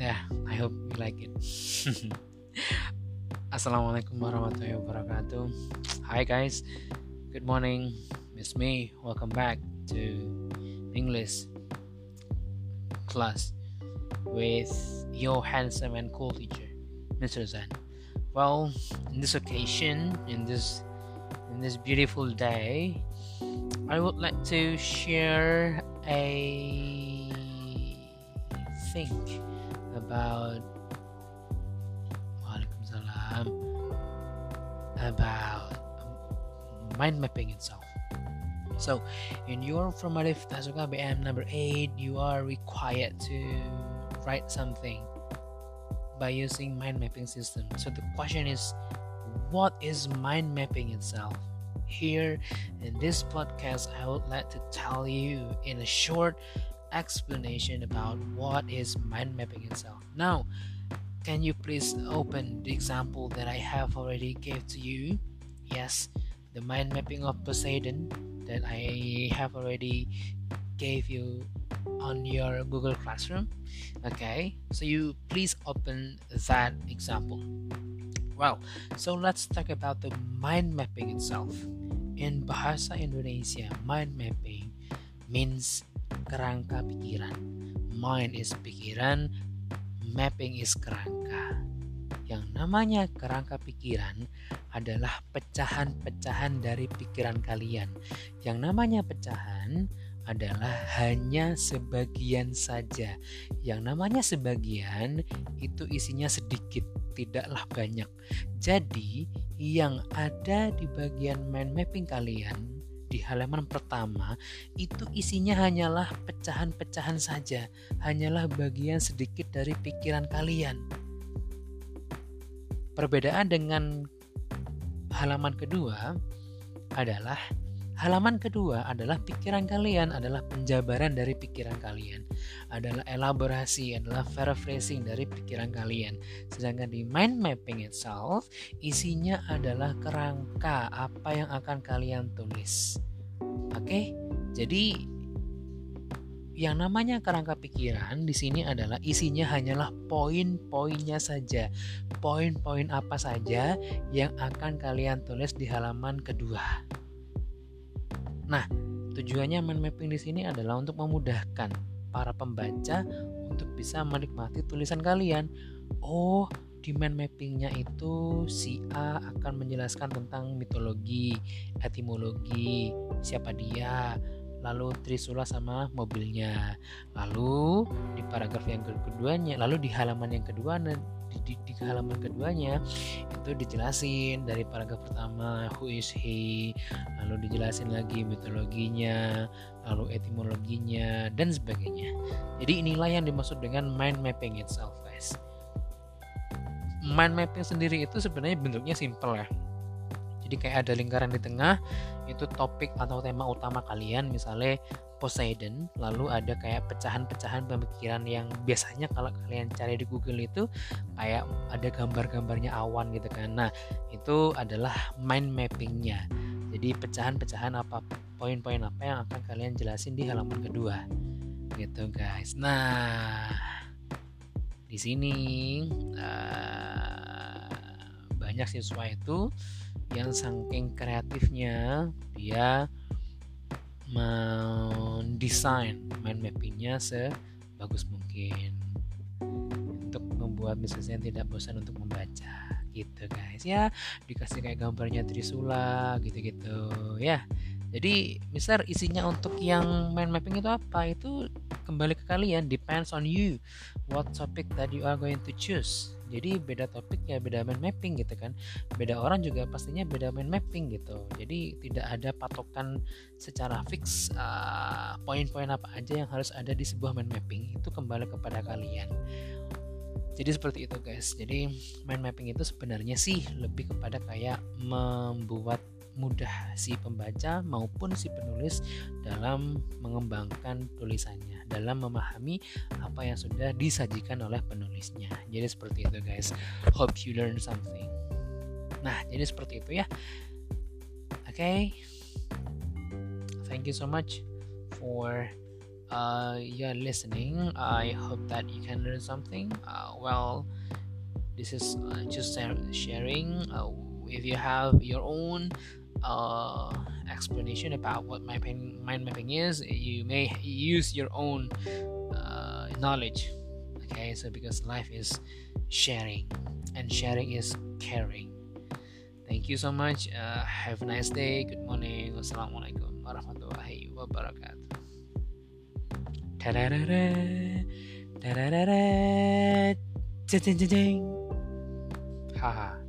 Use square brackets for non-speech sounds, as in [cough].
Yeah, I hope you like it. [laughs] Assalamualaikum warahmatullahi wabarakatuh. Hi guys, good morning. It's me. Welcome back to English class with your handsome and cool teacher, Mr. Zen. Well, in this occasion, in this in this beautiful day, I would like to share a think about Waalaikumsalam about mind mapping itself. So, in your formative Tasuka BM number 8, you are required to write something by using mind mapping system. So the question is what is mind mapping itself? Here in this podcast I would like to tell you in a short explanation about what is mind mapping itself. Now, can you please open the example that I have already gave to you? Yes, the mind mapping of Poseidon that I have already gave you on your Google Classroom. Okay, so you please open that example. Well, so let's talk about the mind mapping itself. In Bahasa Indonesia, mind mapping means kerangka pikiran. Mind is pikiran, mapping is kerangka. Yang namanya kerangka pikiran adalah pecahan-pecahan dari pikiran kalian. Yang namanya pecahan adalah hanya sebagian saja. Yang namanya sebagian itu isinya sedikit, tidaklah banyak. Jadi, yang ada di bagian mind mapping kalian di halaman pertama itu isinya hanyalah pecahan-pecahan saja, hanyalah bagian sedikit dari pikiran kalian. Perbedaan dengan halaman kedua adalah Halaman kedua adalah pikiran kalian, adalah penjabaran dari pikiran kalian, adalah elaborasi, adalah paraphrasing dari pikiran kalian. Sedangkan di mind mapping itself, isinya adalah kerangka apa yang akan kalian tulis. Oke, jadi yang namanya kerangka pikiran di sini adalah isinya hanyalah poin-poinnya saja. Poin-poin apa saja yang akan kalian tulis di halaman kedua. Nah, tujuannya mind mapping di sini adalah untuk memudahkan para pembaca untuk bisa menikmati tulisan kalian. Oh, di mind mappingnya itu si A akan menjelaskan tentang mitologi, etimologi, siapa dia, lalu Trisula sama mobilnya. Lalu di paragraf yang keduanya, lalu di halaman yang kedua di, di halaman keduanya itu dijelasin dari paragraf pertama who is he lalu dijelasin lagi mitologinya lalu etimologinya dan sebagainya. Jadi inilah yang dimaksud dengan mind mapping itself guys. Mind mapping sendiri itu sebenarnya bentuknya simple ya jadi kayak ada lingkaran di tengah itu topik atau tema utama kalian misalnya Poseidon. Lalu ada kayak pecahan-pecahan pemikiran yang biasanya kalau kalian cari di Google itu kayak ada gambar-gambarnya awan gitu kan. Nah itu adalah mind mappingnya. Jadi pecahan-pecahan apa poin-poin apa yang akan kalian jelasin di halaman kedua. Gitu guys. Nah di sini uh, banyak siswa itu yang saking kreatifnya dia mendesain mind mappingnya sebagus mungkin untuk membuat misalnya tidak bosan untuk membaca gitu guys. Ya dikasih kayak gambarnya Trisula gitu-gitu ya. Jadi misal isinya untuk yang mind mapping itu apa? Itu kembali ke kalian depends on you what topic that you are going to choose jadi beda topik ya beda mind mapping gitu kan. Beda orang juga pastinya beda mind mapping gitu. Jadi tidak ada patokan secara fix uh, poin-poin apa aja yang harus ada di sebuah mind mapping. Itu kembali kepada kalian. Jadi seperti itu guys. Jadi mind mapping itu sebenarnya sih lebih kepada kayak membuat mudah si pembaca maupun si penulis dalam mengembangkan tulisannya, dalam memahami apa yang sudah disajikan oleh penulisnya. Jadi seperti itu guys. Hope you learn something. Nah, jadi seperti itu ya. Oke. Okay. Thank you so much for uh, your listening. I hope that you can learn something. Uh, well, this is uh, just sharing. Uh, if you have your own uh, explanation about what mapping, mind mapping is, you may use your own uh, knowledge. Okay, so because life is sharing, and sharing is caring. Thank you so much. Uh, have a nice day. Good morning. Wassalamualaikum warahmatullahi wabarakatuh. Da-da-da-da. Da-da-da-da. Haha.